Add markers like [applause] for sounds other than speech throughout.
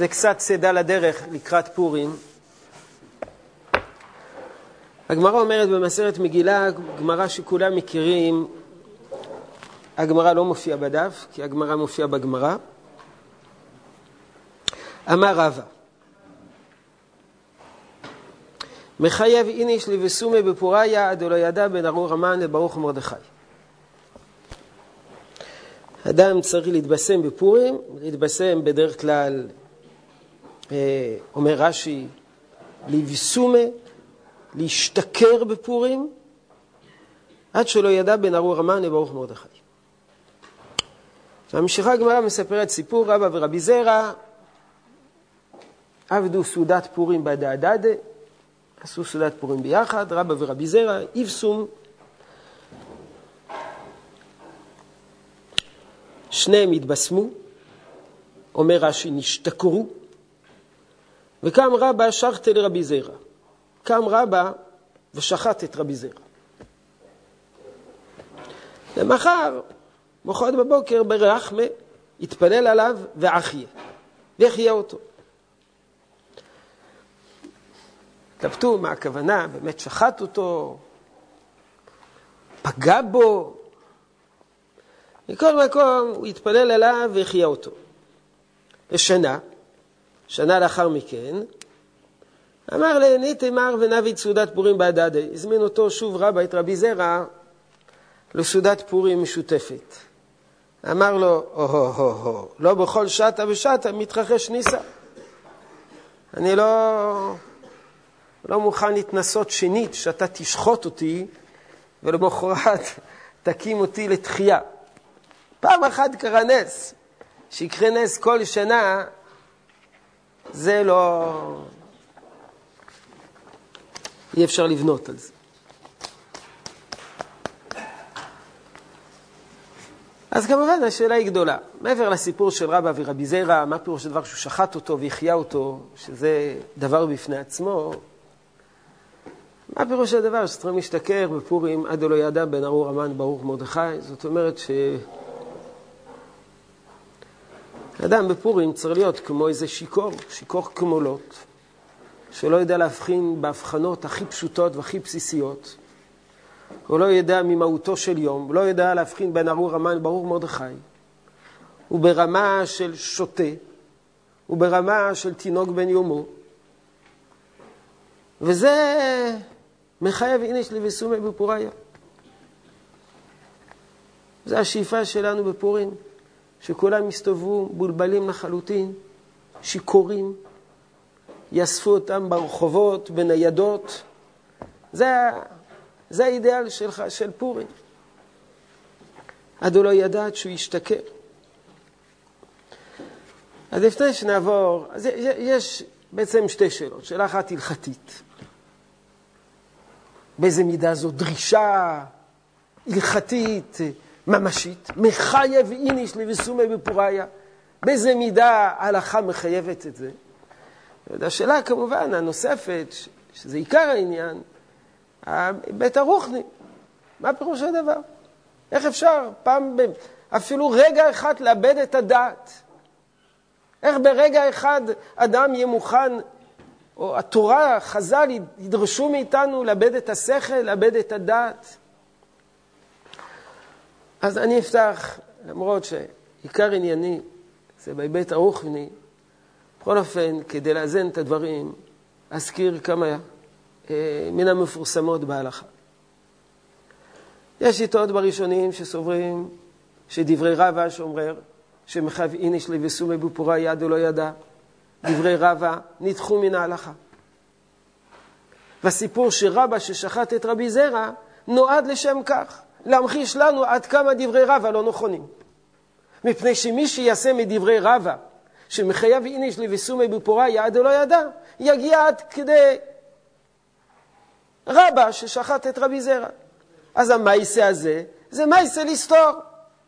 זה קצת צידה לדרך לקראת פורים. הגמרא אומרת במסרת מגילה, גמרא שכולם מכירים, הגמרא לא מופיעה בדף, כי הגמרא מופיעה בגמרא. אמר רבא, מחייב איניש לבסומי בפוריה עד לא ידע בין ארור המן לברוך מרדכי. אדם צריך להתבשם בפורים, להתבשם בדרך כלל, אומר רש"י, לבסומה, להשתכר בפורים, עד שלא ידע בין ארור המן לברוך מרדכי. ממשיכה הגמרא מספרת סיפור רבא ורבי זרע עבדו סעודת פורים בדעדדה, עשו סעודת פורים ביחד, רבא ורבי זרע, איבסום. שניהם התבשמו, אומר רש"י, נשתכרו, וקם רבא שחטה לרבי זרע. קם רבא ושחט את רבי זרע. למחר, מחרת בבוקר, ברחמה, התפלל עליו ואחיה, והחיה אותו. התלבטו מה הכוונה, באמת שחט אותו, פגע בו. מכל מקום הוא התפלל עליו והחיה אותו. ושנה, שנה לאחר מכן, אמר לעיני תימר ונביא סעודת פורים בהדדי. הזמין אותו שוב רבא את רבי זרע לסעודת פורים משותפת. אמר לו, הו-הו-הו, לא בכל שטה ושטה מתרחש ניסה. אני לא, לא מוכן להתנסות שנית שאתה תשחוט אותי ולמחרת תקים אותי לתחייה. פעם אחת קרה נס, שיקרה נס כל שנה, זה לא... אי אפשר לבנות על זה. אז כמובן השאלה היא גדולה. מעבר לסיפור של רבא ורבי זרע, מה פירוש הדבר שהוא שחט אותו והחיה אותו, שזה דבר בפני עצמו, מה פירוש הדבר שצריכים להשתכר בפורים עד לא ידע בן ארור המן ברוך מרדכי? זאת אומרת ש... אדם בפורים צריך להיות כמו איזה שיכור, שיכור כמו לוט, שלא יודע להבחין בהבחנות הכי פשוטות והכי בסיסיות. הוא לא יודע ממהותו של יום, הוא לא יודע להבחין בין ארור המן ברוך מרדכי. הוא ברמה של שוטה, הוא ברמה של תינוק בן יומו. וזה מחייב איניש לבסומי בפוריה. זו השאיפה שלנו בפורים, שכולם יסתובבו בולבלים לחלוטין, שיכורים, יאספו אותם ברחובות, בניידות. זה, זה האידאל שלך, של פורים. עד הוא לא ידע שהוא ישתכר. אז לפני שנעבור, אז יש בעצם שתי שאלות. שאלה אחת הלכתית. באיזה מידה זו דרישה הלכתית, ממשית, מחייב איניש לבסומי בפוריה, באיזה מידה ההלכה מחייבת את זה. והשאלה כמובן הנוספת, שזה עיקר העניין, בית הרוחני, מה פירוש הדבר? איך אפשר פעם, אפילו רגע אחד לאבד את הדעת? איך ברגע אחד אדם יהיה מוכן או התורה, חז"ל, ידרשו מאיתנו לאבד את השכל, לאבד את הדעת. אז אני אפתח, למרות שעיקר ענייני זה בהיבט הרוחני, בכל אופן, כדי לאזן את הדברים, אזכיר כמה אה, מן המפורסמות בהלכה. יש שיטות בראשונים שסוברים שדברי רבא שאומר שמחייב איניש לבסומי בפורה יד ולא ידע, דברי רבא נדחו מן ההלכה. והסיפור שרבא ששחט את רבי זרע נועד לשם כך, להמחיש לנו עד כמה דברי רבא לא נכונים. מפני שמי שיעשה מדברי רבא, שמחייב איניש לבסומי בפורה יד ולא ידע, יגיע עד כדי רבא ששחט את רבי זרע. אז המייסה הזה זה מייסה לסתור.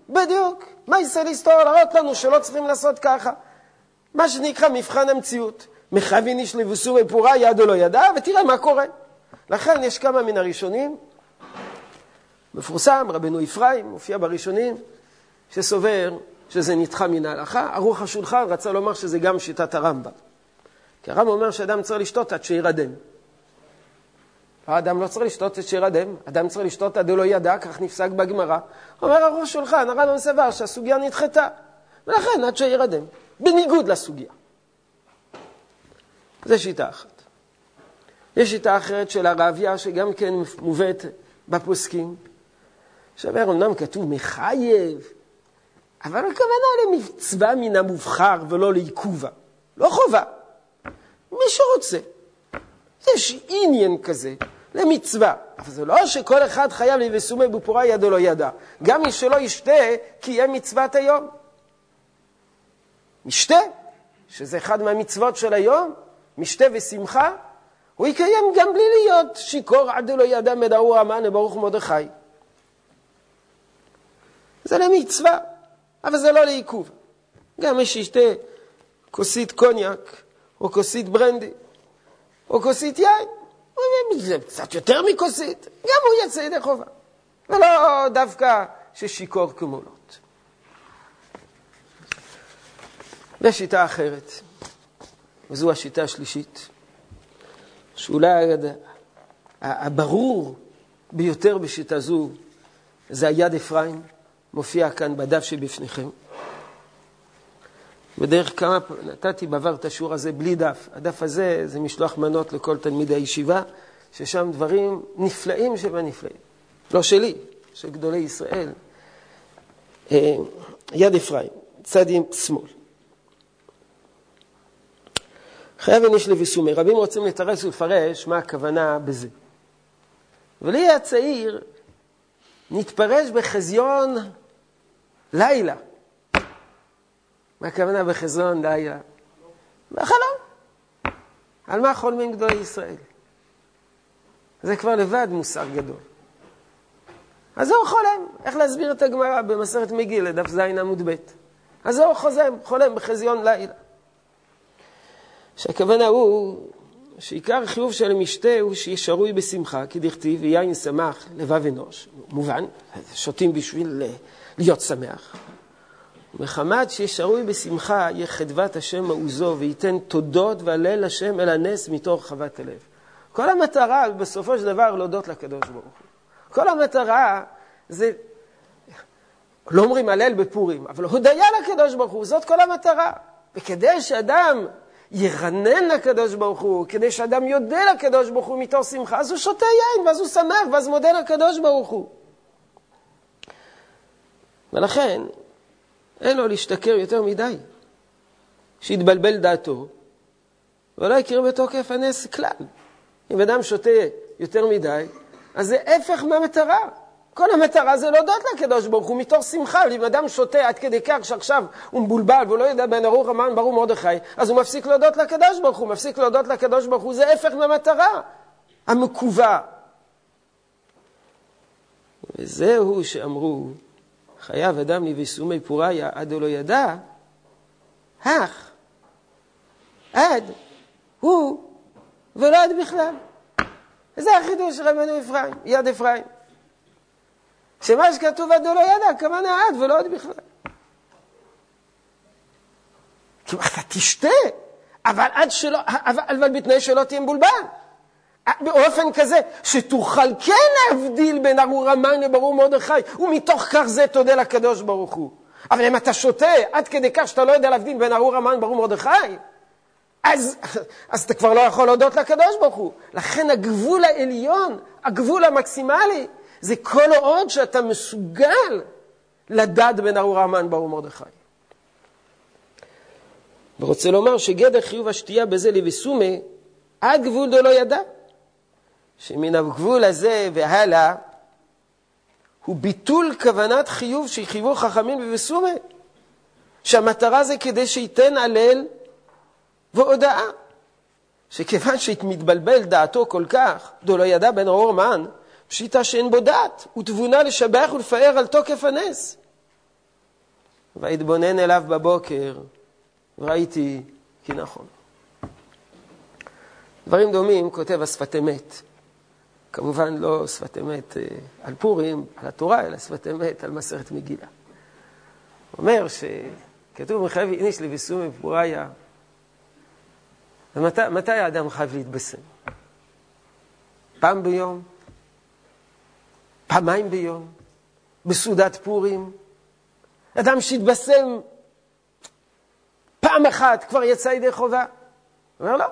בדיוק, מייסה לסתור, להראות לנו שלא צריכים לעשות ככה. מה שנקרא מבחן המציאות. מחייבין איש לבוסו בפורה יד או לא ידע, ותראה מה קורה. לכן יש כמה מן הראשונים, מפורסם, רבנו אפרים, מופיע בראשונים, שסובר שזה נדחה מן ההלכה, ערוך השולחן רצה לומר שזה גם שיטת הרמב"ם. כי הרמב"ם אומר שאדם צריך לשתות עד שירדם. האדם לא צריך לשתות עד שירדם, אדם צריך לשתות עד לא ידע, כך נפסק בגמרא. אומר ערוך השולחן, הרמב"ם סבר שהסוגיה נדחתה, ולכן עד שירדם, בניגוד לסוגיה. זו שיטה אחת. יש שיטה אחרת של הרביה, שגם כן מובאת בפוסקים, שאומר, אמנם כתוב מחייב, אבל הכוונה למצווה מן המובחר ולא לעיכובה. לא חובה. מי שרוצה. יש עניין כזה למצווה. אבל זה לא שכל אחד חייב לבסומי בפורה ידו לא ידע. גם מי שלא ישתה, קיים מצוות היום. משתה, שזה אחד מהמצוות של היום, משתה ושמחה, הוא יקיים גם בלי להיות שיכור עד לא ידע מדעו המן לברוך מרדכי. זה למצווה, אבל זה לא לעיכוב. גם מי שישתה כוסית קוניאק, או כוסית ברנדי, או כוסית יין, זה קצת יותר מכוסית, גם הוא יצא ידי חובה. ולא דווקא ששיכור כמולות. ויש שיטה אחרת, וזו השיטה השלישית, שאולי הברור ביותר בשיטה זו זה היד אפרים, מופיע כאן בדף שבפניכם. בדרך כמה נתתי בעבר את השיעור הזה בלי דף. הדף הזה זה משלוח מנות לכל תלמידי הישיבה, ששם דברים נפלאים שבנפלאים. לא שלי, של גדולי ישראל. אה, יד אפרים, צד שמאל. חייב איניש לביסומי. רבים רוצים לתרץ ולפרש מה הכוונה בזה. ולי הצעיר נתפרש בחזיון לילה. מה הכוונה בחזון לילה? בחלום. על מה חולמים גדולי ישראל? זה כבר לבד מושג גדול. אז זהו חולם. איך להסביר את הגמרא במסכת מגיל, דף ז עמוד ב'. אז זהו חוזם, חולם בחזיון לילה. שהכוונה הוא שעיקר חיוב של המשתה הוא שיהיה שרוי בשמחה, כי דכתיב ויין שמח לבב אנוש. מובן, שותים בשביל להיות שמח. מחמת ששרוי בשמחה יהיה חדבת השם מעוזו וייתן תודות והלל השם אל הנס מתוך חוות הלב. כל המטרה בסופו של דבר להודות לקדוש ברוך הוא. כל המטרה זה, לא אומרים הלל בפורים, אבל הודיה לקדוש ברוך הוא, זאת כל המטרה. וכדי שאדם ירנן לקדוש ברוך הוא, כדי שאדם יודה לקדוש ברוך הוא מתוך שמחה, אז הוא שותה יין, ואז הוא שמח, ואז מודה לקדוש ברוך הוא. ולכן, אין לו להשתכר יותר מדי. שיתבלבל דעתו, ולא יכיר בתוקף הנס כלל. אם אדם שותה יותר מדי, אז זה הפך מהמטרה. כל המטרה זה להודות לקדוש ברוך הוא מתוך שמחה, אם אדם שותה עד כדי כך שעכשיו הוא מבולבל והוא לא יודע בין ארוך המן ברור מרדכי, אז הוא מפסיק להודות לקדוש ברוך הוא, מפסיק להודות לקדוש ברוך הוא, זה הפך מהמטרה המקווה. וזהו שאמרו, חייב אדם לביסומי פוריה עד לא ידע, אך עד הוא ולא עד בכלל. וזה החידוש של רבנו אפרים, יד אפרים. שמה שכתוב עד לא ידע, הכוונה עד ולא עד בכלל. כי אתה תשתה, אבל עד שלא, אבל, אבל בתנאי שלא תהיה מבולבל. באופן כזה שתוכל כן להבדיל בין ארור המן לברור מרדכי, ומתוך כך זה תודה לקדוש ברוך הוא. אבל אם אתה שותה עד כדי כך שאתה לא יודע להבדיל בין ארור המן לברור מרדכי, אז, אז אתה כבר לא יכול להודות לקדוש ברוך הוא. לכן הגבול העליון, הגבול המקסימלי, זה כל עוד שאתה מסוגל לדעת בין ארור המן ברור מרדכי. ורוצה לומר שגדר חיוב השתייה בזה לבסומי, עד גבול דלא ידע. שמן הגבול הזה והלאה הוא ביטול כוונת חיוב שחייבו חכמים בבסומה, שהמטרה זה כדי שייתן הלל והודאה. שכיוון שהתמתבלבל דעתו כל כך, דו לא ידע בן אור מן, פשיטה שאין בו דעת, ותבונה לשבח ולפאר על תוקף הנס. ואתבונן אליו בבוקר, וראיתי כי נכון. דברים דומים כותב השפת אמת. כמובן לא שפת אמת אה, על פורים, על התורה, אלא שפת אמת על מסכת מגילה. הוא אומר שכתוב מחייב איניש לביסום בפוריה. ומתי מתי האדם חייב להתבשם? פעם ביום? פעמיים ביום? בסעודת פורים? אדם שהתבשם פעם אחת כבר יצא ידי חובה? אומר לא.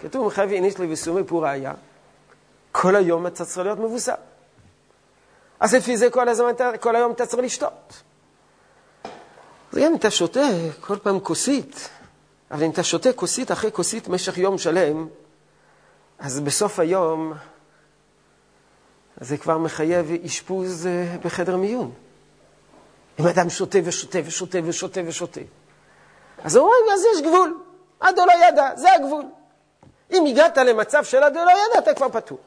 כתוב מחייב איניש לביסומי פוריה. כל היום אתה צריך להיות מבוסם. אז לפי זה כל, הזמן, כל היום אתה צריך לשתות. אז גם אם אתה שותה כל פעם כוסית, אבל אם אתה שותה כוסית אחרי כוסית במשך יום שלם, אז בסוף היום זה כבר מחייב אשפוז אה, בחדר מיון. אם אדם שותה ושותה ושותה ושותה ושותה. אז אומרים, אז יש גבול. עד לא ידע, זה הגבול. אם הגעת למצב של עד לא ידע, אתה כבר פטור.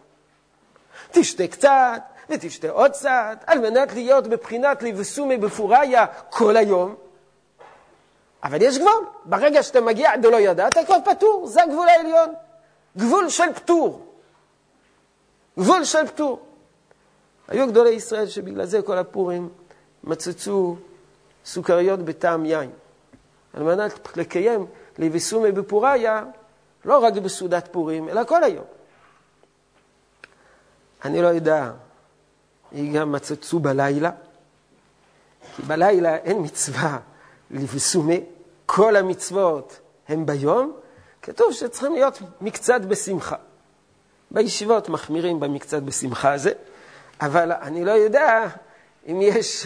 תשתה קצת, ותשתה עוד קצת, על מנת להיות בבחינת לבסומי בפוריה כל היום. אבל יש גבול. ברגע שאתה מגיע לא ידע, אתה כבר פטור, זה הגבול העליון. גבול של פטור. גבול של פטור. היו גדולי ישראל שבגלל זה כל הפורים מצצו סוכריות בטעם יין. על מנת לקיים לביסומי בפוריה, לא רק בסעודת פורים, אלא כל היום. אני לא יודע, היא גם מצצו בלילה, כי בלילה אין מצווה לבסומי, כל המצוות הן ביום, כתוב שצריכים להיות מקצת בשמחה. בישיבות מחמירים במקצת בשמחה הזה, אבל אני לא יודע אם יש,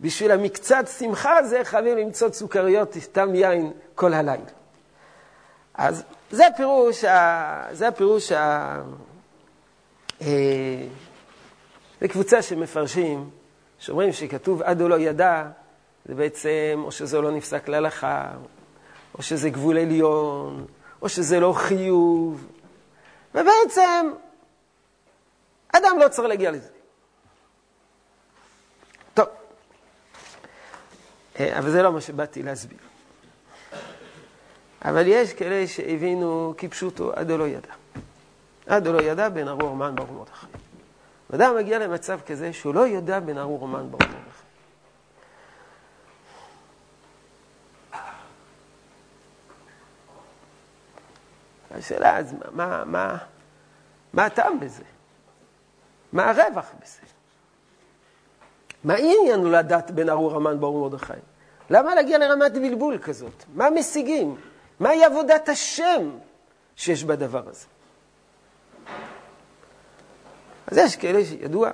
בשביל המקצת שמחה הזה חייבים למצוא סוכריות, סתם יין כל הלילה. אז זה הפירוש, זה הפירוש, ה... אה, קבוצה של מפרשים שאומרים שכתוב עד הוא לא ידע, זה בעצם או שזה לא נפסק להלכה, או שזה גבול עליון, או שזה לא חיוב, ובעצם אדם לא צריך להגיע לזה. טוב, אה, אבל זה לא מה שבאתי להסביר. אבל יש כאלה שהבינו כפשוטו עד לא ידע. עד לא ידע בין ארור מן ברור מרדכי. אדם מגיע למצב כזה שהוא לא יודע בין ארור מן ברור מרדכי. השאלה, אז מה, מה, מה הטעם בזה? מה הרווח בזה? מה העניין הוא לדעת בין ארור המן ברור מרדכי? למה להגיע לרמת בלבול כזאת? מה משיגים? מהי עבודת השם שיש בדבר הזה? אז יש כאלה שידוע,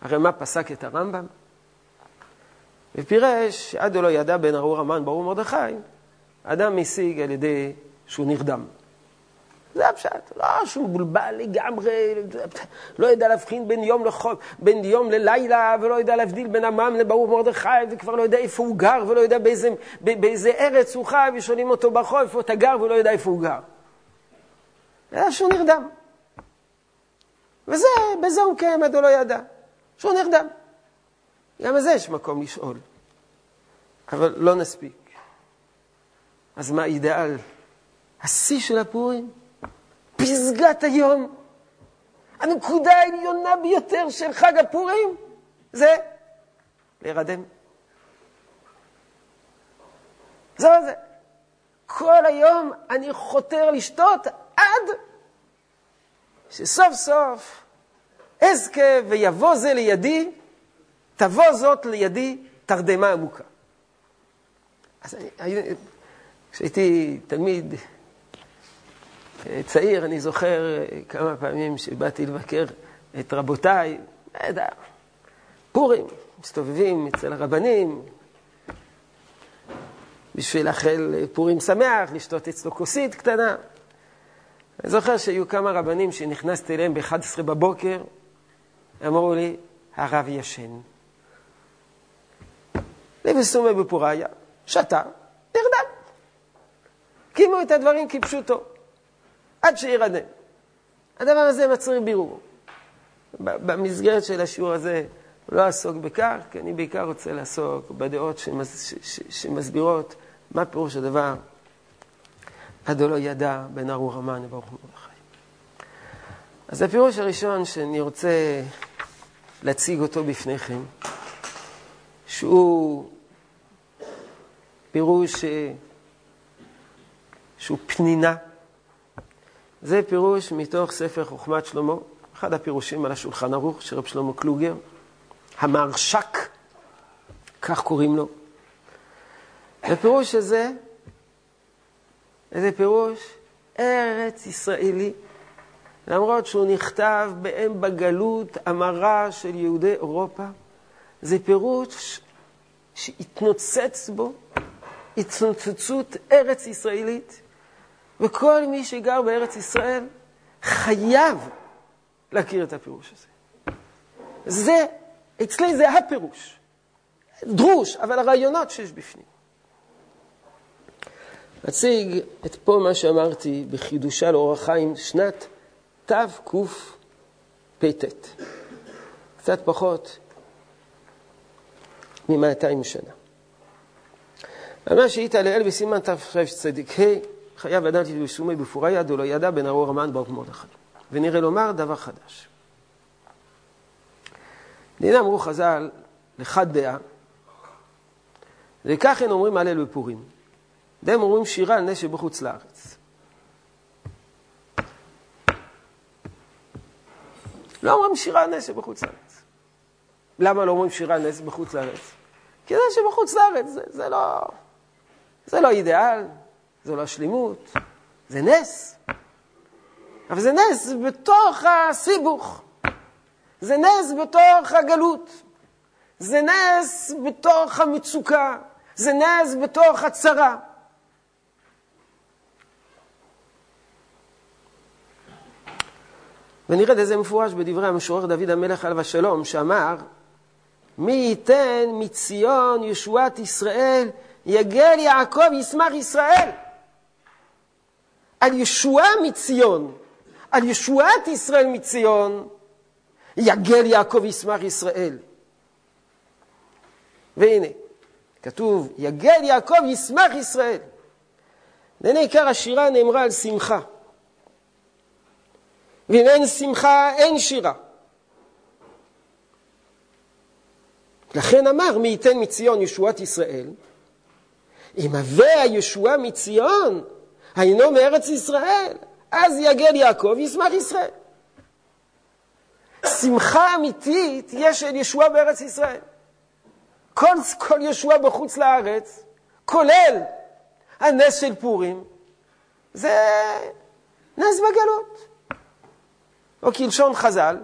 הרי מה פסק את הרמב"ם? ופירש הוא לא ידע בין ארור המן ברור מרדכי, אדם משיג על ידי שהוא נרדם. זה הפשט, לא שהוא מבולבל לגמרי, לא יודע להבחין בין יום, לחול, בין יום ללילה, ולא יודע להבדיל בין עמם לברור מרדכי, וכבר לא יודע איפה הוא גר, ולא יודע באיזה, באיזה ארץ הוא חי, ושואלים אותו ברחוב איפה אתה גר, ולא יודע איפה הוא גר. אלא שהוא נרדם. וזה, בזה הוא עד הוא לא ידע, שהוא נרדם. גם על זה יש מקום לשאול, אבל לא נספיק. אז מה האידאל? השיא של הפורים? פסגת היום, הנקודה העליונה ביותר של חג הפורים, זה להירדם. זהו זה. כל היום אני חותר לשתות עד שסוף סוף אזכה ויבוא זה לידי, תבוא זאת לידי תרדמה עמוקה. אז אני, כשהייתי תלמיד צעיר, אני זוכר כמה פעמים שבאתי לבקר את רבותיי, לא יודע, פורים, מסתובבים אצל הרבנים, בשביל לאחל פורים שמח, לשתות אצלו כוסית קטנה. אני זוכר שהיו כמה רבנים שנכנסתי אליהם ב-11 בבוקר, אמרו לי, הרב ישן. לבסומי בפוריה, שתה, נרדם. קימו את הדברים כפשוטו. עד שירדם. הדבר הזה מצריך בירור. במסגרת של השיעור הזה לא אעסוק בכך, כי אני בעיקר רוצה לעסוק בדעות שמס, ש, ש, שמסבירות מה פירוש הדבר עד לא ידע בין ארור המן לברוך מרדכי. אז הפירוש הראשון שאני רוצה להציג אותו בפניכם, שהוא פירוש שהוא פנינה. זה פירוש מתוך ספר חוכמת שלמה, אחד הפירושים על השולחן ערוך של רב שלמה קלוגר, המהרש"ק, כך קוראים לו. הפירוש הזה, איזה פירוש? ארץ ישראלי, למרות שהוא נכתב באם בגלות המרה של יהודי אירופה, זה פירוש שהתנוצץ בו התנוצצות ארץ ישראלית, וכל מי שגר בארץ ישראל חייב להכיר את הפירוש הזה. זה, אצלי זה הפירוש. דרוש, אבל הרעיונות שיש בפנים. אציג את פה מה שאמרתי בחידושה לאורח חיים, שנת תקפ"ט. קצת פחות מ-200 שנה. מה שהיית לאל בסימן תרצ"ה, חייב לדעת ישומי בפורי יד, ולא ידע בן ארור המן ברוך מרדכי. ונראה לומר דבר חדש. דינם אמרו חז"ל, לחד דעה, וכך הם אומרים הלל בפורים. והם אומרים שירה על נשק בחוץ לארץ. לא אומרים שירה על נשק בחוץ לארץ. למה לא אומרים שירה על נשק בחוץ לארץ? כי זה שבחוץ לארץ זה, זה לא... זה לא אידיאל, זה לא שלמות, זה נס. אבל זה נס בתוך הסיבוך. זה נס בתוך הגלות. זה נס בתוך המצוקה. זה נס בתוך הצרה. ונראה את מפורש בדברי המשורר דוד המלך עליו השלום, שאמר, מי ייתן מציון ישועת ישראל יגל יעקב ישמח ישראל. על ישועה מציון, על ישועת ישראל מציון, יגל יעקב ישמח ישראל. והנה, כתוב, יגל יעקב ישמח ישראל. והנה עיקר השירה נאמרה על שמחה. ואם אין שמחה, אין שירה. לכן אמר, מי ייתן מציון ישועת ישראל, אם הווה הישועה מציון, היינו מארץ ישראל, אז יגל יעקב וישמח ישראל. שמחה אמיתית יש של ישועה בארץ ישראל. כל, כל ישועה בחוץ לארץ, כולל הנס של פורים, זה נס בגלות. או כלשון חז"ל,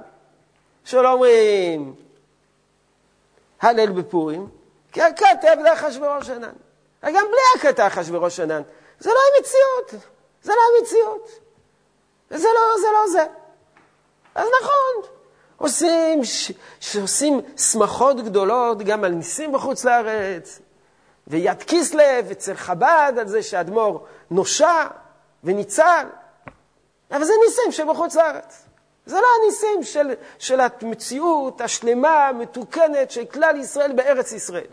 שלא אומרים הלל בפורים, כי הכתב לאחשוורוש ענן. גם בלי הכת אחשוורוש ענן. זה לא המציאות, זה לא המציאות. זה לא זה. לא זה. אז נכון, עושים, ש, שעושים שמחות גדולות גם על ניסים בחוץ לארץ, ויד כיסלב אצל חב"ד על זה שאדמו"ר נושע וניצל, אבל זה ניסים שבחוץ לארץ. זה לא הניסים של, של המציאות השלמה, המתוקנת של כלל ישראל בארץ ישראל.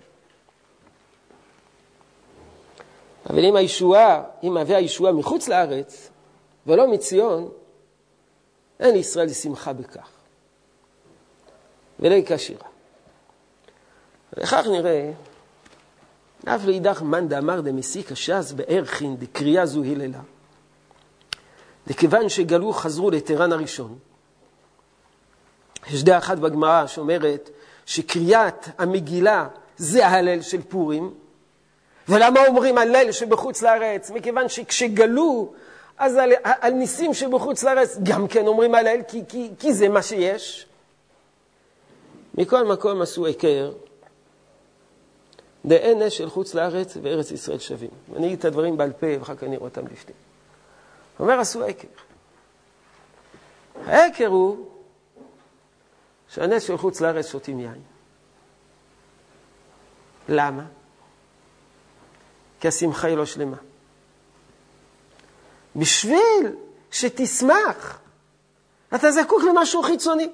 אבל אם הישועה, אם מהווה הישועה מחוץ לארץ, ולא מציון, אין לישראל שמחה בכך. ולא יקשירה. וכך נראה, אף לאידך מאן דאמר דמסיק הש"ס בערכין דקריאה זו היללה. וכיוון שגלו חזרו לטרן הראשון, יש דעה אחת בגמרא שאומרת שקריאת המגילה זה ההלל של פורים, ולמה אומרים הלל שבחוץ לארץ? מכיוון שכשגלו, אז על, על ניסים שבחוץ לארץ גם כן אומרים הלל, כי, כי, כי זה מה שיש. מכל מקום עשו היכר, דאין נס חוץ לארץ וארץ ישראל שווים. אני אגיד את הדברים בעל פה ואחר כך אני רואה אותם בפנים. אומר עשו היכר. ההיכר הוא שהנס של חוץ לארץ שותים יין. למה? כי השמחה היא לא שלמה. בשביל שתשמח, אתה זקוק למשהו חיצוני.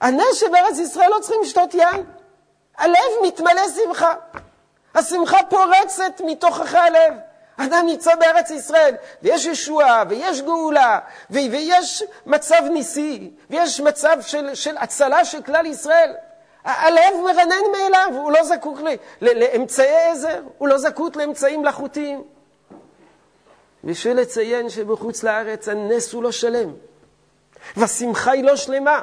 הנס שבארץ ישראל לא צריכים לשתות יין. הלב מתמלא שמחה. השמחה פורצת מתוכך הלב. אדם נמצא בארץ ישראל, ויש ישועה, ויש גאולה, ויש מצב ניסי, ויש מצב של, של הצלה של כלל ישראל. הלב מרנן מאליו, הוא לא זקוק לאמצעי עזר, הוא לא זקוק לאמצעים מלאכותיים. בשביל לציין שבחוץ לארץ הנס הוא לא שלם, והשמחה היא לא שלמה.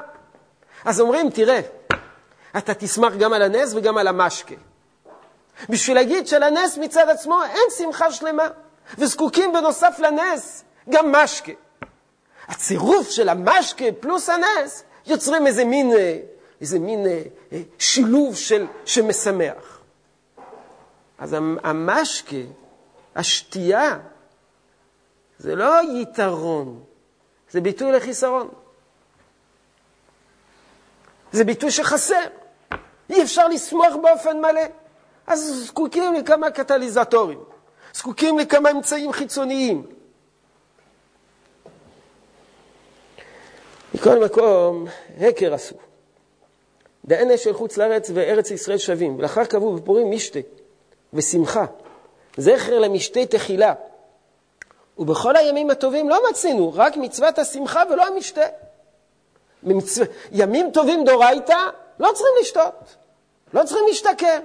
אז אומרים, תראה, אתה תשמח גם על הנס וגם על המשקה. בשביל להגיד שלנס מצד עצמו אין שמחה שלמה, וזקוקים בנוסף לנס גם משקה. הצירוף של המשקה פלוס הנס יוצרים איזה מין, איזה מין אה, אה, שילוב של, שמשמח. אז המשקה, השתייה, זה לא יתרון, זה ביטוי לחיסרון. זה ביטוי שחסר. אי אפשר לשמוח באופן מלא. אז זקוקים לכמה קטליזטורים, זקוקים לכמה אמצעים חיצוניים. מכל מקום, הקר עשו. דהנה של חוץ לארץ וארץ ישראל שווים, ולאחר קבעו בפורים משתה ושמחה, זכר למשתה תחילה. ובכל הימים הטובים לא מצינו, רק מצוות השמחה ולא המשתה. במצו... ימים טובים דורייתא, לא צריכים לשתות, לא צריכים להשתכר.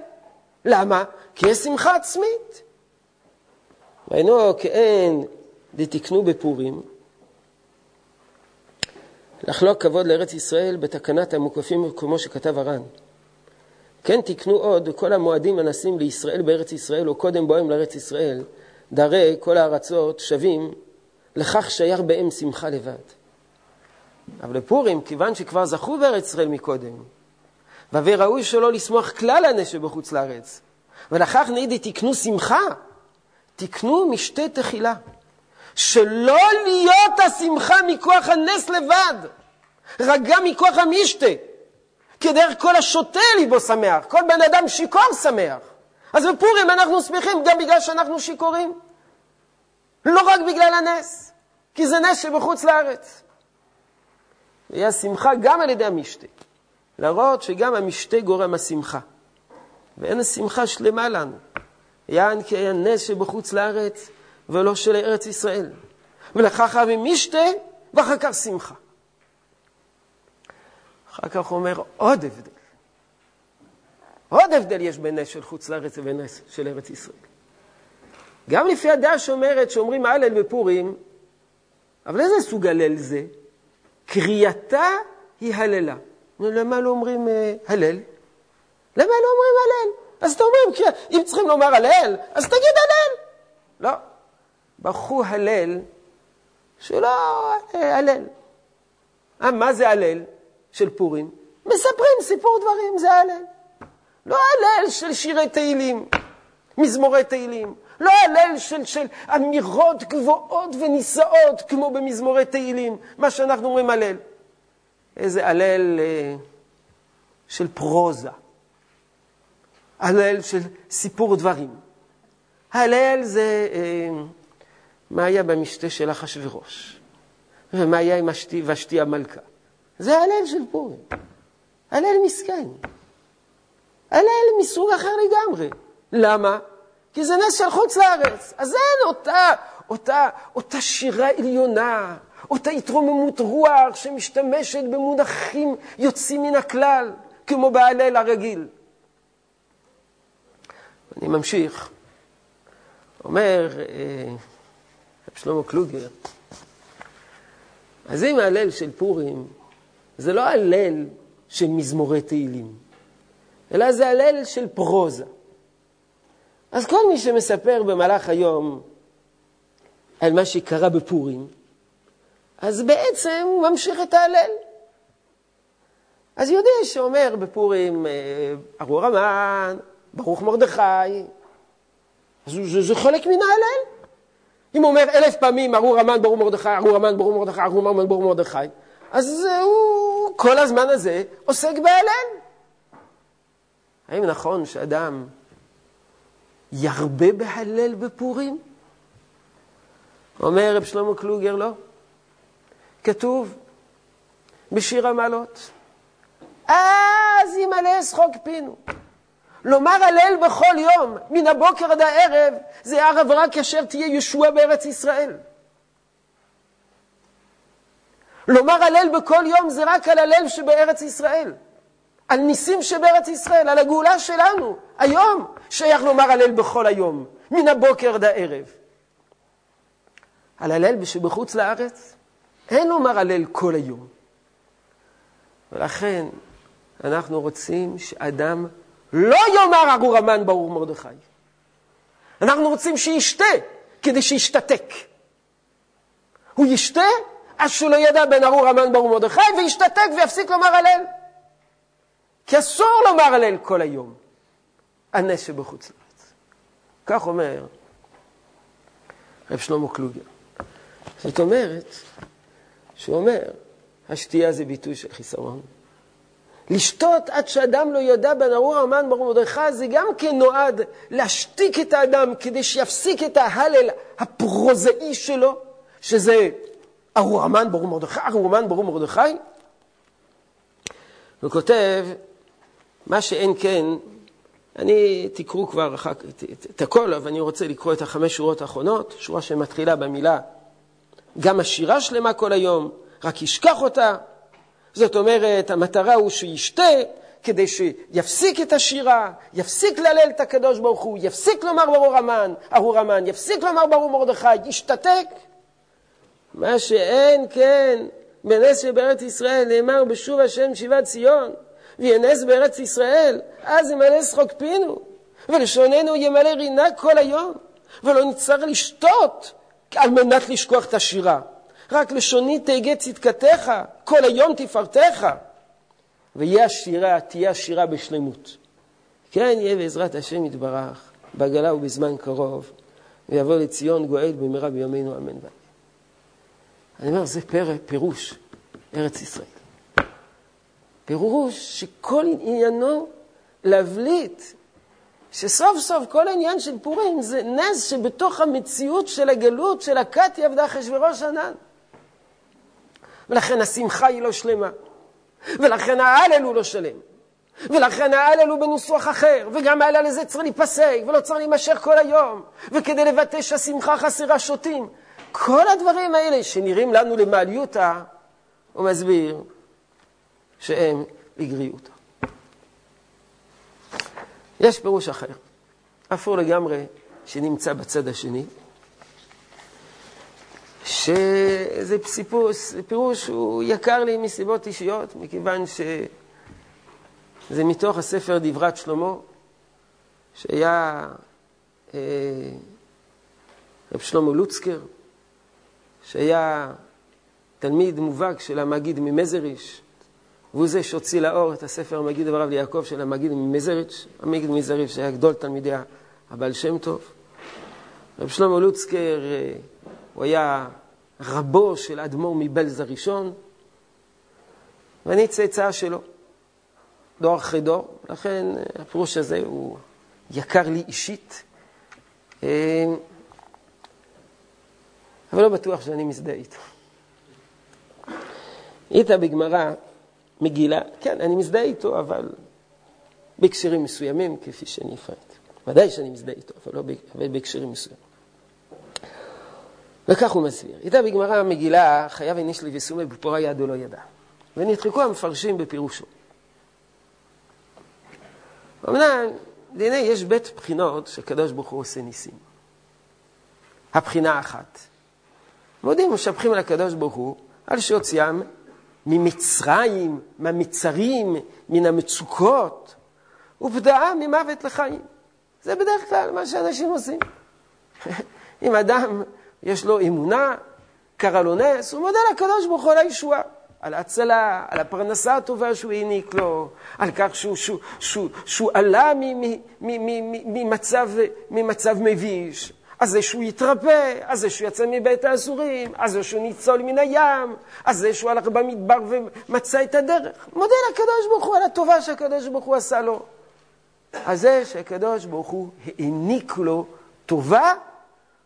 למה? כי יש שמחה עצמית. והיינו כאין דתקנו בפורים, לחלוק כבוד לארץ ישראל בתקנת המוקפים כמו שכתב הר"ן. כן תקנו עוד כל המועדים הנסים לישראל בארץ ישראל, או קודם בוהם לארץ ישראל, דרי כל הארצות שווים, לכך שייך בהם שמחה לבד. אבל לפורים, כיוון שכבר זכו בארץ ישראל מקודם, והווה ראוי שלא לשמוח כלל הנס שבחוץ לארץ, ולכך נעידי תקנו שמחה, תקנו משתה תחילה. שלא להיות השמחה מכוח הנס לבד, רק גם מכוח המשתה. כי דרך כל השוטה ליבו שמח, כל בן אדם שיכור שמח. אז בפורים אנחנו שמחים גם בגלל שאנחנו שיכורים. לא רק בגלל הנס, כי זה נס שבחוץ לארץ. ויהיה שמחה גם על ידי המשתה. להראות שגם המשתה גורם השמחה. ואין השמחה שלמה לנו. יען כי היה נס שבחוץ לארץ ולא של ארץ ישראל. ולכך אבי משתה ואחר כך שמחה. אחר כך אומר עוד הבדל. עוד הבדל יש בין נס של חוץ לארץ לבין נס של ארץ ישראל. גם לפי הדעה שאומרת שאומרים הלל בפורים, אבל איזה סוג הלל זה? קריאתה היא הללה. למה לא אומרים אה, הלל? למה לא אומרים הלל? אז אתם אומרים, אם צריכים לומר הלל, אז תגיד הלל. לא. בחרו הלל שלא אה, הלל. אה, מה זה הלל של פורים? מספרים סיפור דברים, זה הלל. לא הלל של שירי תהילים, מזמורי תהילים. לא הלל של, של אמירות גבוהות ונישאות כמו במזמורי תהילים, מה שאנחנו אומרים הלל. איזה הלל אה, של פרוזה, הלל של סיפור דברים. הלל זה אה, מה היה במשתה של אחשוורוש, ומה היה עם השתי ושתי המלכה. זה הלל של פורים. הלל מסכן. הלל מסוג אחר לגמרי. למה? כי זה נס של חוץ לארץ. אז אין אותה, אותה, אותה שירה עליונה, אותה התרוממות רוח שמשתמשת במונחים יוצאים מן הכלל, כמו בהלל הרגיל. אני ממשיך. אומר אה, רב שלמה קלוגר, אז אם ההלל של פורים זה לא הלל של מזמורי תהילים, אלא זה הלל של פרוזה. אז כל מי שמספר במהלך היום על מה שקרה בפורים, אז בעצם הוא ממשיך את ההלל. אז יודע שאומר בפורים, אה, ארור המן, ברוך מרדכי, אז זה, זה חלק מן ההלל. אם הוא אומר אלף פעמים ארור המן, ברוך מרדכי, ארור המן, ברוך מרדכי, ארור המן, ברוך מרדכי, אז הוא כל הזמן הזה עוסק בהלל. האם נכון שאדם ירבה בהלל בפורים? אומר רב שלמה קלוגר, לא. כתוב בשיר המעלות, אז ימלא שחוק פינו. לומר הלל בכל יום, מן הבוקר עד הערב, זה ערב רק כאשר תהיה ישוע בארץ ישראל. לומר הלל בכל יום זה רק על הלל שבארץ ישראל. על ניסים שבארץ ישראל, על הגאולה שלנו. היום שייך לומר הלל בכל היום, מן הבוקר עד הערב. על הלל שבחוץ לארץ, אין לומר הלל כל היום. ולכן אנחנו רוצים שאדם לא יאמר ארור המן ברור מרדכי. אנחנו רוצים שישתה כדי שישתתק. הוא ישתה עד שהוא לא ידע בין ארור המן ברור מרדכי וישתתק ויפסיק לומר הלל. כי אסור לומר הלל כל היום. הנס שבחוץ לארץ. כך אומר רב שלמה קלוגר. זאת אומרת, שהוא אומר, השתייה זה ביטוי של חיסרון. לשתות עד שאדם לא ידע בין ארור המן ברור מרדכי, זה גם כן נועד להשתיק את האדם כדי שיפסיק את ההלל הפרוזאי שלו, שזה ארור המן ברור מרדכי, ארור המן ברור מרדכי. הוא כותב, מה שאין כן, אני, תקראו כבר אחר כך את הכל, אבל אני רוצה לקרוא את החמש שורות האחרונות, שורה שמתחילה במילה, גם השירה שלמה כל היום, רק ישכח אותה. זאת אומרת, המטרה הוא שישתה כדי שיפסיק את השירה, יפסיק להלל את הקדוש ברוך הוא, יפסיק לומר ברור המן, ארור המן, יפסיק לומר ברור מרדכי, ישתתק. מה שאין כן בנס שבארץ ישראל נאמר בשוב השם שיבת ציון. וינס בארץ ישראל, אז ימלא שחוק פינו, ולשוננו ימלא רינה כל היום, ולא נצטרך לשתות על מנת לשכוח את השירה. רק לשוני תהגה צדקתך, כל היום תפארתך. ויהיה השירה, תהיה השירה בשלמות. כן יהיה בעזרת השם יתברך, בעגלה ובזמן קרוב, ויבוא לציון גואל במהרה בימינו אמן ואמן. אני אומר, זה פרק, פירוש ארץ ישראל. פירוש שכל עניינו להבליט שסוף סוף כל העניין של פורים זה נס שבתוך המציאות של הגלות של הכת עבדה אחשוורוש ענן. ולכן השמחה היא לא שלמה, ולכן ההלל הוא לא שלם, ולכן ההלל הוא בניסוח אחר, וגם ההלל הזה צריך להיפסק, ולא צריך להימשך כל היום, וכדי לבטא שהשמחה חסרה שותים. כל הדברים האלה שנראים לנו למעליותה, הוא מסביר, שהם לגריותא. יש פירוש אחר, אפור לגמרי, שנמצא בצד השני, שזה סיפור, פירוש שהוא יקר לי מסיבות אישיות, מכיוון שזה מתוך הספר דברת שלמה, שהיה אה, רב שלמה לוצקר, שהיה תלמיד מובהק של המגיד ממזריש, והוא זה שהוציא לאור את הספר המגיד דבריו ליעקב של המגיד ממזריץ', המגיד ממזריץ' שהיה גדול תלמידי הבעל שם טוב. רב שלמה לוצקר, אה, הוא היה רבו של אדמו"ר מבלז הראשון, ואני צאצא שלו, דור אחרי דור, לכן אה, הפירוש הזה הוא יקר לי אישית, אה, אבל לא בטוח שאני מזדהה איתו. איתה בגמרא מגילה, כן, אני מזדהה איתו, אבל בהקשרים מסוימים, כפי שאני אפרט. ודאי שאני מזדהה איתו, אבל לא בהקשרים מסוימים. וכך הוא מסביר. איתה בגמרא מגילה, חייב איניש לי וסומי בפורה ידו לא ידע. ונדחקו המפרשים בפירושו. אמנם, הנה יש בית בחינות שהקדוש ברוך הוא עושה ניסים. הבחינה האחת. מודים ומשבחים על הקדוש ברוך הוא על שהוציאם ממצרים, מהמצרים, מן המצוקות, ופדאה ממוות לחיים. זה בדרך כלל מה שאנשים עושים. [laughs] אם אדם יש לו אמונה, קרה לו נס, הוא מודה לקדוש ברוך הוא על הישועה, על ההצלה, על הפרנסה הטובה שהוא העניק לו, על כך שהוא, שהוא, שהוא, שהוא עלה ממצב מביש, אז זה שהוא יתרפא, אז זה שהוא יצא מבית האסורים, אז זה שהוא ניצול מן הים, אז זה שהוא הלך במדבר ומצא את הדרך. מודה לקדוש ברוך הוא על הטובה שהקדוש ברוך הוא עשה לו. אז זה שהקדוש ברוך הוא העניק לו טובה,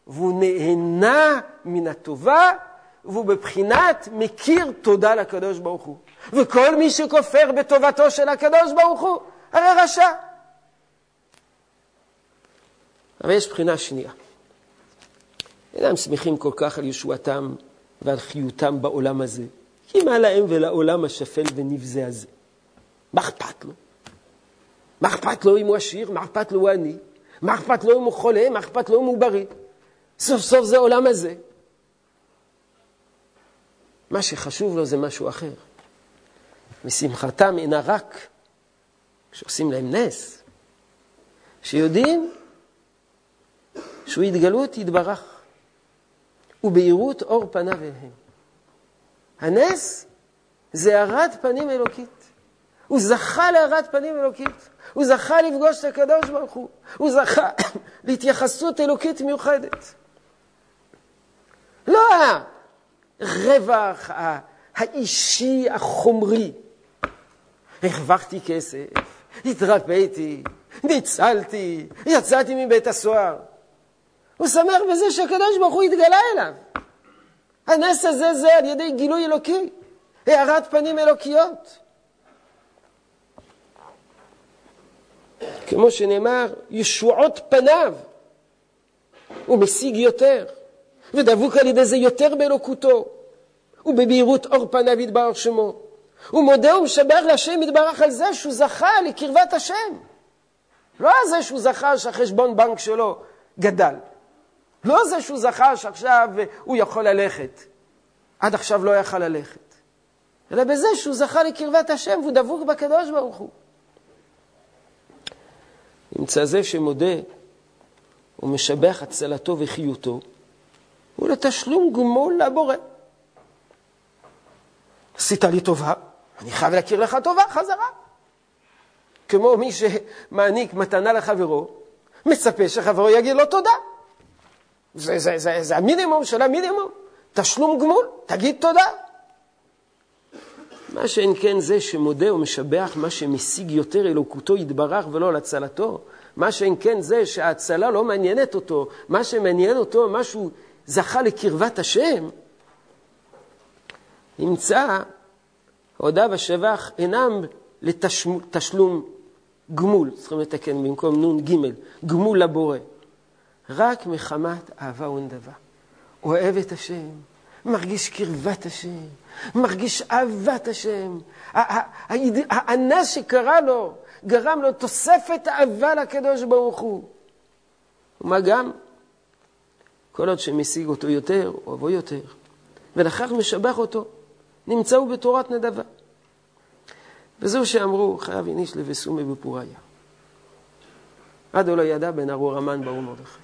והוא נהנה מן הטובה, והוא בבחינת מכיר תודה לקדוש ברוך הוא. וכל מי שכופר בטובתו של הקדוש ברוך הוא, הרי רשע. אבל יש בחינה שנייה. אינם שמחים כל כך על ישועתם ועל חיותם בעולם הזה, כי מה להם ולעולם השפל ונבזה הזה. מה אכפת לו? מה אכפת לו אם הוא עשיר? מה אכפת לו הוא עני? מה אכפת לו אם הוא חולה? מה אכפת לו אם הוא בריא? סוף סוף זה עולם הזה. מה שחשוב לו זה משהו אחר. ושמחתם אינה רק כשעושים להם נס, שיודעים שהוא התגלות יתברך, ובהירות אור פניו אליהם. הנס זה הארת פנים אלוקית. הוא זכה להארת פנים אלוקית. הוא זכה לפגוש את הקדוש ברוך הוא. הוא זכה [coughs] להתייחסות אלוקית מיוחדת. לא הרווח האישי החומרי. הרווחתי כסף, התרפאתי, ניצלתי, יצאתי מבית הסוהר. הוא שמח בזה שהקדוש ברוך הוא התגלה אליו. הנס הזה זה על ידי גילוי אלוקי, הארת פנים אלוקיות. כמו שנאמר, ישועות פניו, הוא משיג יותר, ודבוק על ידי זה יותר באלוקותו, ובבהירות אור פניו יתברך שמו. הוא מודה ומשבח להשם יתברך על זה שהוא זכה לקרבת השם. לא על זה שהוא זכה שהחשבון בנק שלו גדל. לא זה שהוא זכה שעכשיו הוא יכול ללכת. עד עכשיו לא יכל ללכת. אלא בזה שהוא זכה לקרבת השם והוא דבוק בקדוש ברוך הוא. נמצא זה שמודה ומשבח הצלתו וחיותו, הוא לתשלום גמול לבורא. עשית לי טובה, אני חייב להכיר לך טובה חזרה. כמו מי שמעניק מתנה לחברו, מצפה שחברו יגיד לו תודה. זה, זה, זה, זה המינימום של המינימום. תשלום גמול, תגיד תודה. מה שאין כן זה שמודה ומשבח מה שמשיג יותר אלוקותו יתברך ולא להצלתו. מה שאין כן זה שההצלה לא מעניינת אותו, מה שמעניין אותו, מה שהוא זכה לקרבת השם, נמצא, הודה ושבח אינם לתשלום גמול, צריכים לתקן במקום נ"ג, גמול לבורא. רק מחמת אהבה ונדבה. אוהב את השם, מרגיש קרבת השם, מרגיש אהבת השם. הנס שקרה לו גרם לו תוספת אהבה לקדוש ברוך הוא. ומה גם? כל עוד שמשיג אותו יותר, אוהבו יותר, ולכך משבח אותו, נמצאו בתורת נדבה. וזהו שאמרו, חייב איניש לבסומי בפוריה. עד לא ידע בין ארור המן ברור מרדכי.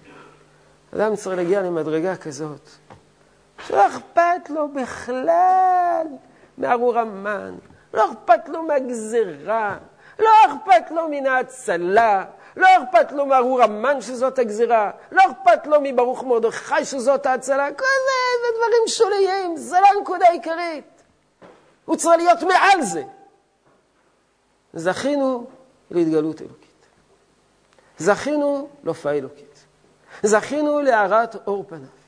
אדם צריך להגיע למדרגה כזאת, שלא אכפת לו בכלל מארור המן, לא אכפת לו מהגזרה, לא אכפת לו מן ההצלה, לא אכפת לו מארור המן שזאת הגזירה, לא אכפת לו מברוך מרדכי שזאת ההצלה, כל זה, זה דברים שוליים, זה לא הנקודה העיקרית. הוא צריך להיות מעל זה. זכינו להתגלות אלוקית. זכינו להופעה אלוקית. זכינו להארת אור פניו.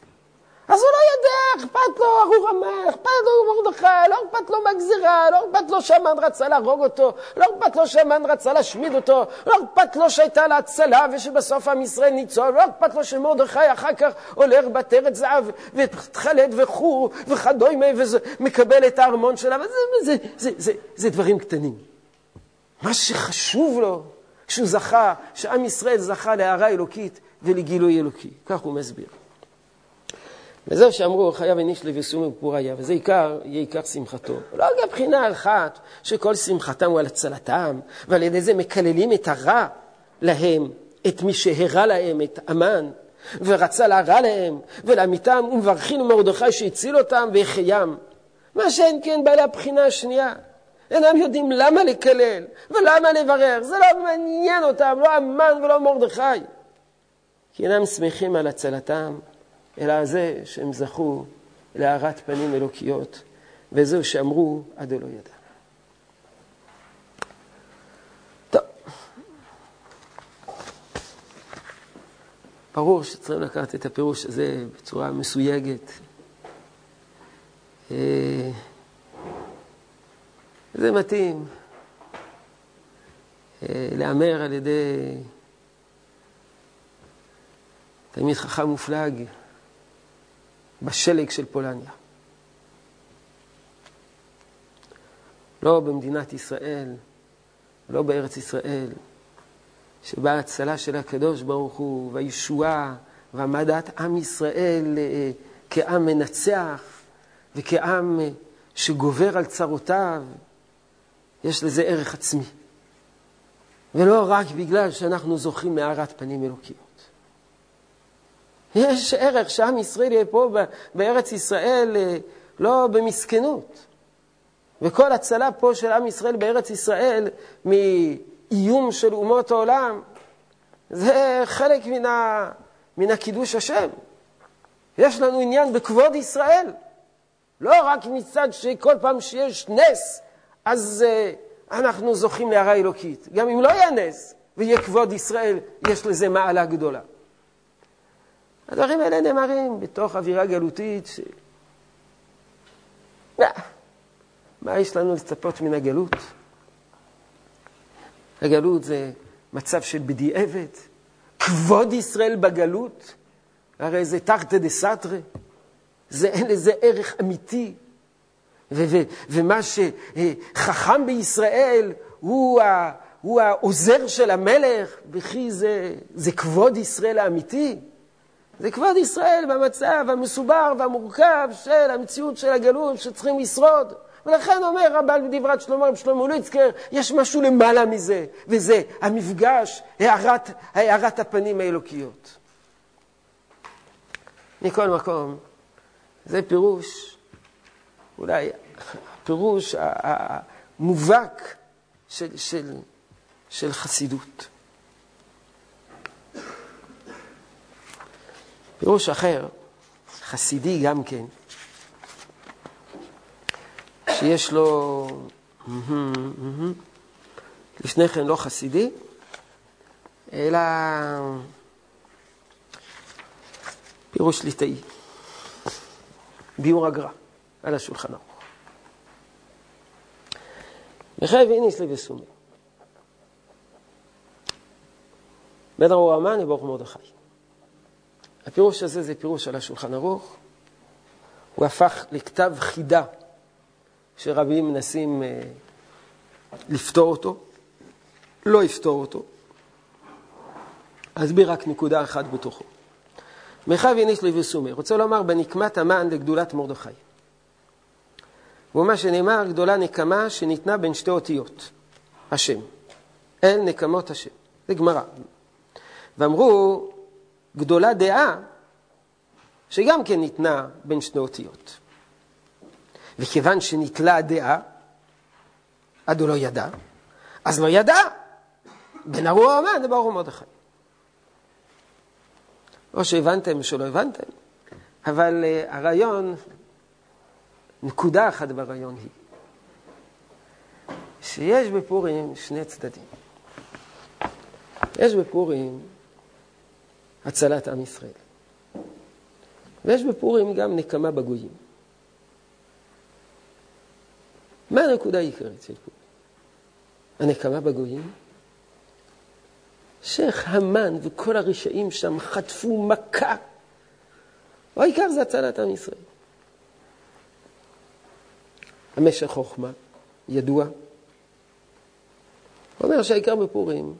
אז הוא לא יודע, אכפת לו ארור המן, אכפת לו מרדכי, לא אכפת לו מהגזירה, לא אכפת לו שהמן רצה להרוג אותו, לא אכפת לו שהמן רצה להשמיד אותו, לא אכפת לו שהייתה לה הצלה ושבסוף עם ישראל ניצול, לא אכפת לו שמרדכי אחר כך הולך בתרת זהב ותכלת וחור וכדומה ומקבל את הארמון שלה, וזה זה, זה, זה, זה, זה דברים קטנים. מה שחשוב לו, שהוא זכה, שעם ישראל זכה להערה אלוקית ולגילוי אלוקי. כך הוא מסביר. וזהו שאמרו, חייב איניש לבסום ופוריה, וזה עיקר, יהיה עיקר שמחתו. לא רק הבחינה אחת, שכל שמחתם הוא על הצלתם, ועל ידי זה מקללים את הרע להם, את מי שהרע להם, את המן, ורצה להרע להם, ולעמיתם, ומברכין ומרדכי שהציל אותם והחיים. מה שאין כן בעלי הבחינה השנייה. אינם יודעים למה לקלל ולמה לברר, זה לא מעניין אותם, לא המן ולא מרדכי. כי אינם שמחים על הצלתם, אלא על זה שהם זכו להארת פנים אלוקיות, וזהו שאמרו עד לא ידע. ברור שצריכים לקחת את הפירוש הזה בצורה מסויגת. אה, זה מתאים אה, להמר על ידי תלמיד חכם מופלג בשלג של פולניה. לא במדינת ישראל, לא בארץ ישראל, שבה ההצלה של הקדוש ברוך הוא, והישועה, והעמדת עם ישראל אה, כעם מנצח, וכעם אה, שגובר על צרותיו, יש לזה ערך עצמי. ולא רק בגלל שאנחנו זוכים מהארת פנים אלוקיות. יש ערך שעם ישראל יהיה פה בארץ ישראל אה, לא במסכנות. וכל הצלה פה של עם ישראל בארץ ישראל מאיום של אומות העולם, זה חלק מן, ה, מן הקידוש השם. יש לנו עניין בכבוד ישראל. לא רק מצד שכל פעם שיש נס, אז uh, אנחנו זוכים להערה אלוקית. גם אם לא יהיה נס ויהיה כבוד ישראל, יש לזה מעלה גדולה. הדברים האלה נאמרים בתוך אווירה גלותית ש... מה יש לנו לצפות מן הגלות? הגלות זה מצב של בדיעבד. כבוד ישראל בגלות, הרי זה תרתי דה סתרי. זה, אין לזה ערך אמיתי. ו- ו- ומה שחכם בישראל הוא, ה- הוא העוזר של המלך, וכי זה, זה כבוד ישראל האמיתי. זה כבוד ישראל במצב המסובר והמורכב של המציאות של הגלות שצריכים לשרוד. ולכן אומר רבן בדברת שלמה, רב שלמה לויצקר, יש משהו למעלה מזה, וזה המפגש, הערת, הערת הפנים האלוקיות. מכל מקום, זה פירוש, אולי הפירוש המובהק של, של, של חסידות. פירוש אחר, חסידי גם כן, שיש לו, לפני כן לא חסידי, אלא פירוש ליטאי, ביור הגר"א, על השולחן ערוך. מחייב איניס לבסומי. בן ארור המן לברוך מרדכי. הפירוש הזה זה פירוש על השולחן ערוך. הוא הפך לכתב חידה שרבים מנסים אה, לפתור אותו, לא יפתור אותו. אסביר רק נקודה אחת בתוכו. מרחב יניש לוי סומי, רוצה לומר בנקמת המן לגדולת מרדכי. ומה שנאמר, גדולה נקמה שניתנה בין שתי אותיות, השם. אל נקמות השם. זה גמרא. ואמרו, גדולה דעה, שגם כן ניתנה בין שתי אותיות. וכיוון שנתלה הדעה, עד הוא לא ידע, אז לא ידע. בן ארור עמד ברוך מרדכי. או שהבנתם שלא הבנתם, אבל uh, הרעיון, נקודה אחת ברעיון היא, שיש בפורים שני צדדים. יש בפורים הצלת עם ישראל. ויש בפורים גם נקמה בגויים. מה הנקודה העיקרית של פורים? הנקמה בגויים? שאיך המן וכל הרשעים שם חטפו מכה. העיקר זה הצלת עם ישראל. המשך חוכמה, ידוע. אומר שהעיקר בפורים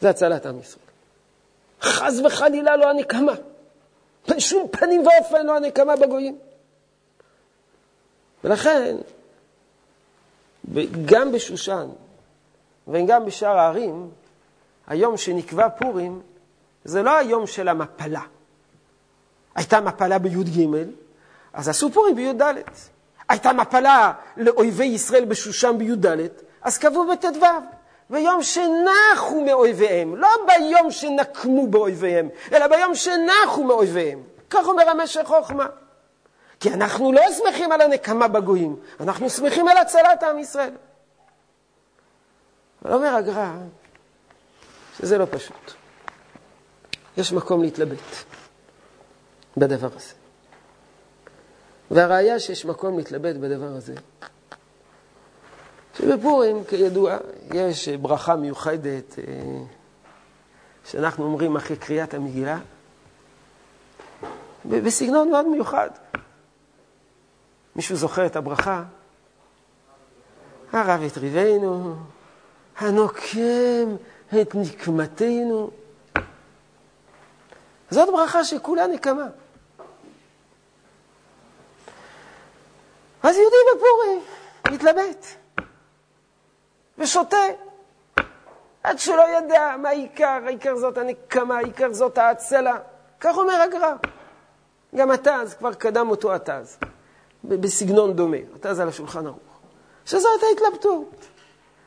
זה הצלת עם ישראל. חס וחלילה לא הנקמה. בשום פנים ואופן לא הנקמה בגויים. ולכן, גם בשושן וגם בשאר הערים, היום שנקבע פורים, זה לא היום של המפלה. הייתה מפלה בי"ג, אז עשו פורים בי"ד. הייתה מפלה לאויבי ישראל בשושן בי"ד, אז קבעו בט"ו. ביום שנחו מאויביהם, לא ביום שנקמו באויביהם, אלא ביום שנחו מאויביהם. כך אומר המשך חוכמה. כי אנחנו לא שמחים על הנקמה בגויים, אנחנו שמחים על הצלת עם ישראל. אבל אומר הגר"א שזה לא פשוט. יש מקום להתלבט בדבר הזה. והראיה שיש מקום להתלבט בדבר הזה, שבפורים, כידוע, יש ברכה מיוחדת אה, שאנחנו אומרים אחרי קריאת המגילה, בסגנון מאוד מיוחד. מישהו זוכר את הברכה? הרב הטריבנו, הנוקם את נקמתנו. זאת ברכה שכולה נקמה. אז יהודי בפורים מתלבט ושותה עד שלא ידע מה העיקר, העיקר זאת הנקמה, העיקר זאת ההצלה. כך אומר הגר"א. גם התז, כבר קדם אותו התז, בסגנון דומה, התז על השולחן ערוך. שזאת ההתלבטות.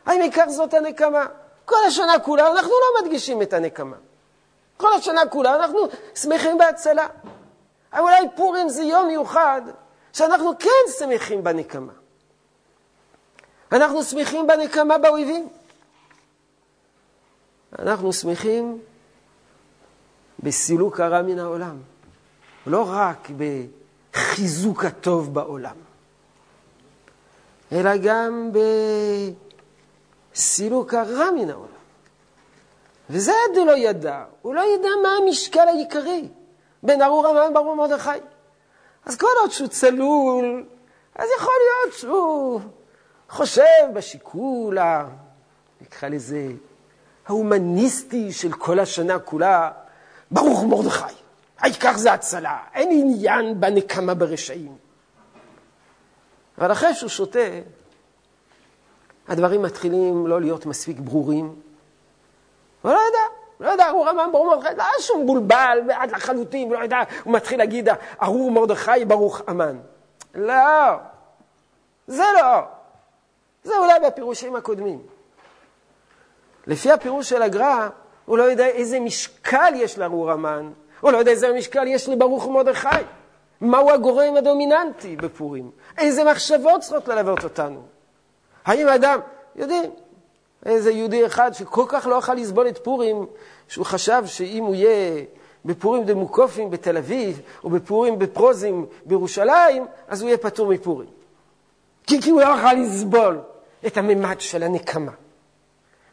האם עיקר זאת הנקמה? כל השנה כולה אנחנו לא מדגישים את הנקמה. כל השנה כולה אנחנו שמחים בהצלה. אבל אולי פורים זה יום מיוחד שאנחנו כן שמחים בנקמה. אנחנו שמחים בנקמה באויבים. אנחנו שמחים בסילוק הרע מן העולם, לא רק בחיזוק הטוב בעולם, אלא גם בסילוק הרע מן העולם. וזה עד לא ידע, הוא לא ידע מה המשקל העיקרי בין ארור המן ברור מרדכי. אז כל עוד שהוא צלול, אז יכול להיות שהוא חושב בשיקול, נקרא לזה, ההומניסטי של כל השנה כולה, ברוך מרדכי. העיקר זה הצלה, אין עניין בנקמה ברשעים. אבל אחרי שהוא שותה, הדברים מתחילים לא להיות מספיק ברורים. הוא לא יודע, לא יודע, ארור המן ברוך מרדכי, לא שהוא מבולבל עד לחלוטין, הוא לא יודע, הוא מתחיל להגיד, ארור מרדכי ברוך המן. לא, זה לא. זה אולי בפירושים הקודמים. לפי הפירוש של הגר"א, הוא לא יודע איזה משקל יש לארור המן, הוא לא יודע איזה משקל יש לברוך מרדכי. מהו הגורם הדומיננטי בפורים? איזה מחשבות צריכות ללוות אותנו? האם האדם, יודעים, איזה יהודי אחד שכל כך לא יכול לסבול את פורים, שהוא חשב שאם הוא יהיה בפורים דמוקופים בתל אביב, או בפורים בפרוזים בירושלים, אז הוא יהיה פטור מפורים. כי, כי הוא לא יכול לסבול את הממד של הנקמה.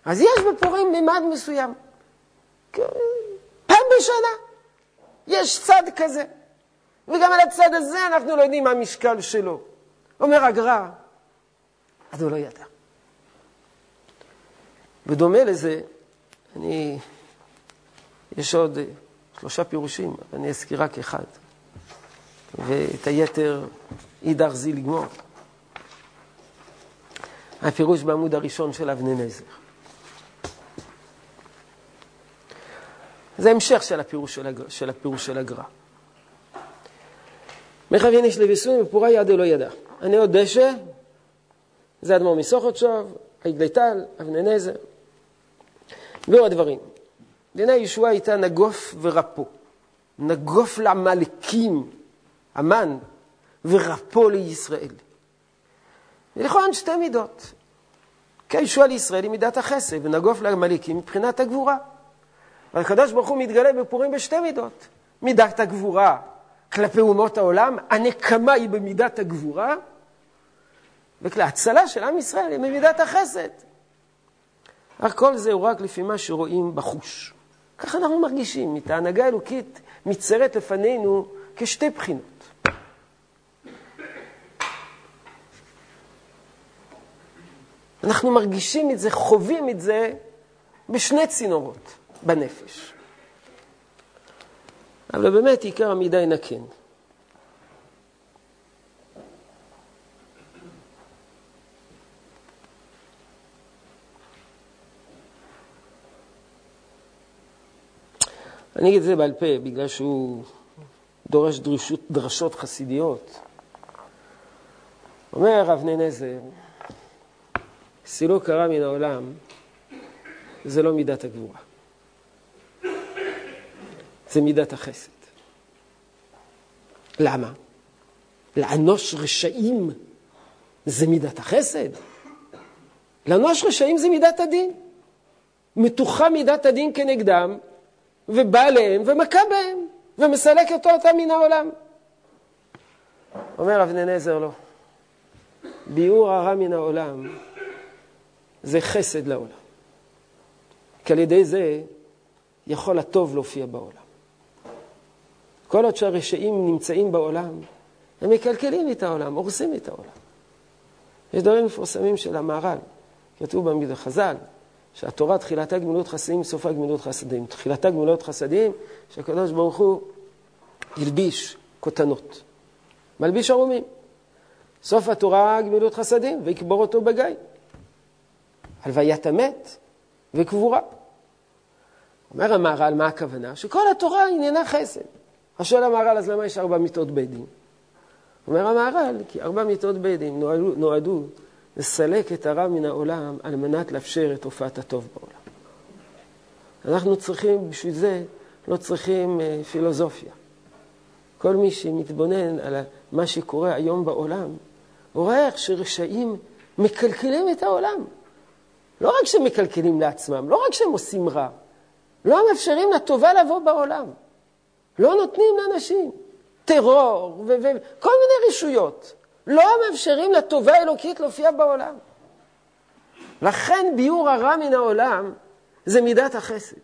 אז יש בפורים ממד מסוים. פעם בשנה יש צד כזה. וגם על הצד הזה אנחנו לא יודעים מה המשקל שלו. אומר הגר"א, אז הוא לא ידע. בדומה לזה, אני, יש עוד שלושה פירושים, אני אזכיר רק אחד, ואת היתר אידך זי לגמור. הפירוש בעמוד הראשון של אבני נזר. זה המשך של הפירוש של, של, הפירוש של הגר"א. מחווין איש לביסום ופורה יד אלו ידע. עוד דשא, זה אדמו"ר מסוכותשוב, היגליטל, אבני נזר, ועוד דברים. דיני ישועה הייתה נגוף ורפו. נגוף לעמלקים, המן, ורפו לישראל. ולכאורה שתי מידות. כי הישועה לישראל היא מידת החסד, ונגוף לעמלקים מבחינת הגבורה. והקדוש ברוך הוא מתגלה בפורים בשתי מידות. מידת הגבורה כלפי אומות העולם, הנקמה היא במידת הגבורה, וההצלה של עם ישראל היא במידת החסד. אך כל זה הוא רק לפי מה שרואים בחוש. ככה אנחנו מרגישים, את ההנהגה האלוקית מצרת לפנינו כשתי בחינות. אנחנו מרגישים את זה, חווים את זה בשני צינורות. בנפש. אבל באמת עיקר המידה אינה כן. אני אגיד את זה בעל פה, בגלל שהוא דורש דרשות, חסידיות. אומר הרב ננזר, סילוק הרע מן העולם זה לא מידת הגבורה. זה מידת החסד. למה? לאנוש רשעים זה מידת החסד? לאנוש רשעים זה מידת הדין. מתוחה מידת הדין כנגדם, ובא אליהם ומכה בהם, ומסלק אותו אותם מן העולם. אומר אבני נזר לא. ביאור הרע מן העולם זה חסד לעולם. כי על ידי זה יכול הטוב להופיע בעולם. כל עוד שהרשעים נמצאים בעולם, הם מקלקלים את העולם, הורסים את העולם. יש דברים מפורסמים של המהר"ל, כתוב במידה חז"ל, שהתורה תחילתה גמילות חסדים, סופה גמילות חסדים. תחילתה גמילות חסדים, שהקדוש ברוך הוא הלביש כותנות. מלביש ערומים. סוף התורה גמילות חסדים, ויקבור אותו בגיא. הלוויית המת וקבורה. אומר המהר"ל, מה הכוונה? שכל התורה עניינה חסד. אז שואל המהר"ל, אז למה יש ארבע מיטות בית דין? אומר המהר"ל, כי ארבע מיטות בית דין נועדו, נועדו לסלק את הרע מן העולם על מנת לאפשר את הופעת הטוב בעולם. אנחנו צריכים, בשביל זה, לא צריכים אה, פילוסופיה. כל מי שמתבונן על מה שקורה היום בעולם, הוא רואה איך שרשעים מקלקלים את העולם. לא רק שהם מקלקלים לעצמם, לא רק שהם עושים רע, לא מאפשרים לטובה לבוא בעולם. לא נותנים לאנשים טרור וכל מיני רשויות. לא מאפשרים לטובה האלוקית להופיע בעולם. לכן ביור הרע מן העולם זה מידת החסד.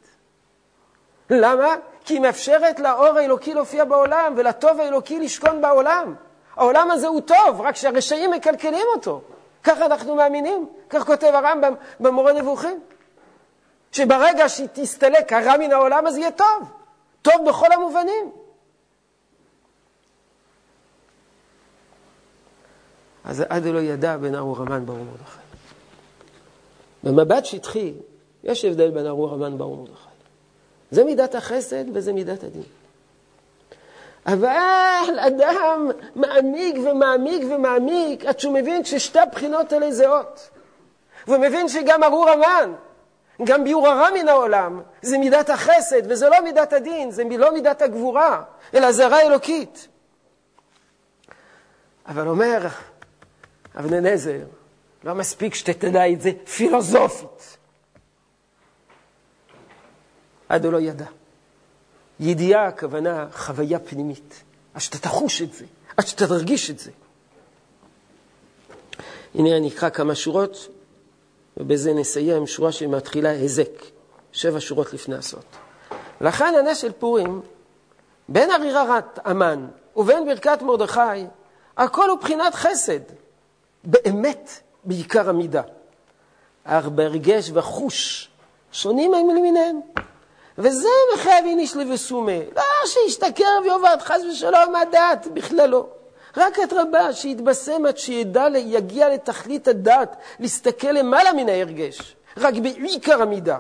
למה? כי היא מאפשרת לאור האלוקי להופיע בעולם ולטוב האלוקי לשכון בעולם. העולם הזה הוא טוב, רק שהרשעים מקלקלים אותו. ככה אנחנו מאמינים, כך כותב הרמב"ם במורה נבוכים. שברגע שתסתלק הרע מן העולם אז יהיה טוב. טוב בכל המובנים. אז עד לא ידע בין ארור המן ברור מרדכי. במבט שטחי, יש הבדל בין ארור המן ברור מרדכי. זה מידת החסד וזה מידת הדין. אבל אדם מעמיק ומעמיק ומעמיק עד שהוא מבין ששתי הבחינות האלה זהות. והוא מבין שגם ארור המן, גם ביור הרע מן העולם, זה מידת החסד, וזה לא מידת הדין, זה לא מידת הגבורה, אלא זה רע אלוקית. אבל אומר אבני נזר, לא מספיק שתדע את זה פילוסופית. עד הוא לא ידע. ידיעה הכוונה חוויה פנימית. עד שאתה תחוש את זה, עד שאתה תרגיש את זה. הנה אני אקרא כמה שורות, ובזה נסיים שורה שמתחילה היזק, שבע שורות לפני הסוד. לכן הנס של פורים, בין ערירת המן ובין ברכת מרדכי, הכל הוא בחינת חסד, באמת בעיקר המידה. אך בהרגש וחוש שונים הם למיניהם. וזה מחייב איניש לבסומה. לא שישתכר ויאבד חס ושלום מהדעת, בכללו. רק את רבה שיתבשם עד שידע, יגיע לתכלית הדעת, להסתכל למעלה מן ההרגש. רק בעיקר המידה.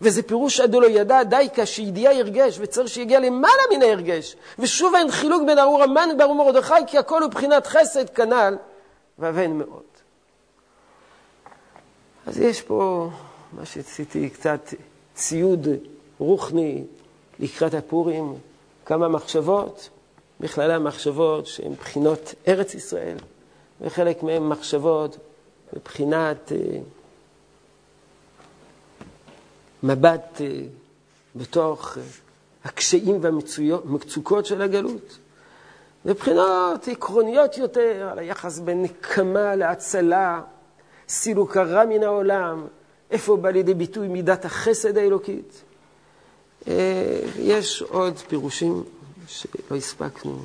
וזה פירוש עדו לא ידע דייקה שידיעה הרגש, וצריך שיגיע למעלה מן ההרגש. ושוב אין חילוק בין ארור המן וברור מרדכי, כי הכל הוא בחינת חסד כנ"ל, ואבן מאוד. אז יש פה מה שעשיתי קצת ציוד רוחני לקראת הפורים, כמה מחשבות, בכללם מחשבות שהן בחינות ארץ ישראל, וחלק מהן מחשבות מבחינת אה, מבט אה, בתוך אה, הקשיים והמצוקות של הגלות. מבחינות עקרוניות יותר על היחס בין נקמה להצלה, סילוק הרע מן העולם, איפה בא לידי ביטוי מידת החסד האלוקית. אה, יש עוד פירושים שלא הספקנו,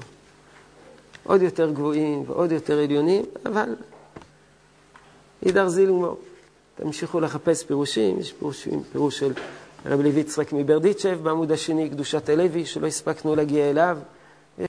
עוד יותר גבוהים ועוד יותר עליונים, אבל אידר זילמו. תמשיכו לחפש פירושים, יש פירושים, פירוש של רבי לוי יצחק מברדיצ'ב בעמוד השני, קדושת הלוי, שלא הספקנו להגיע אליו.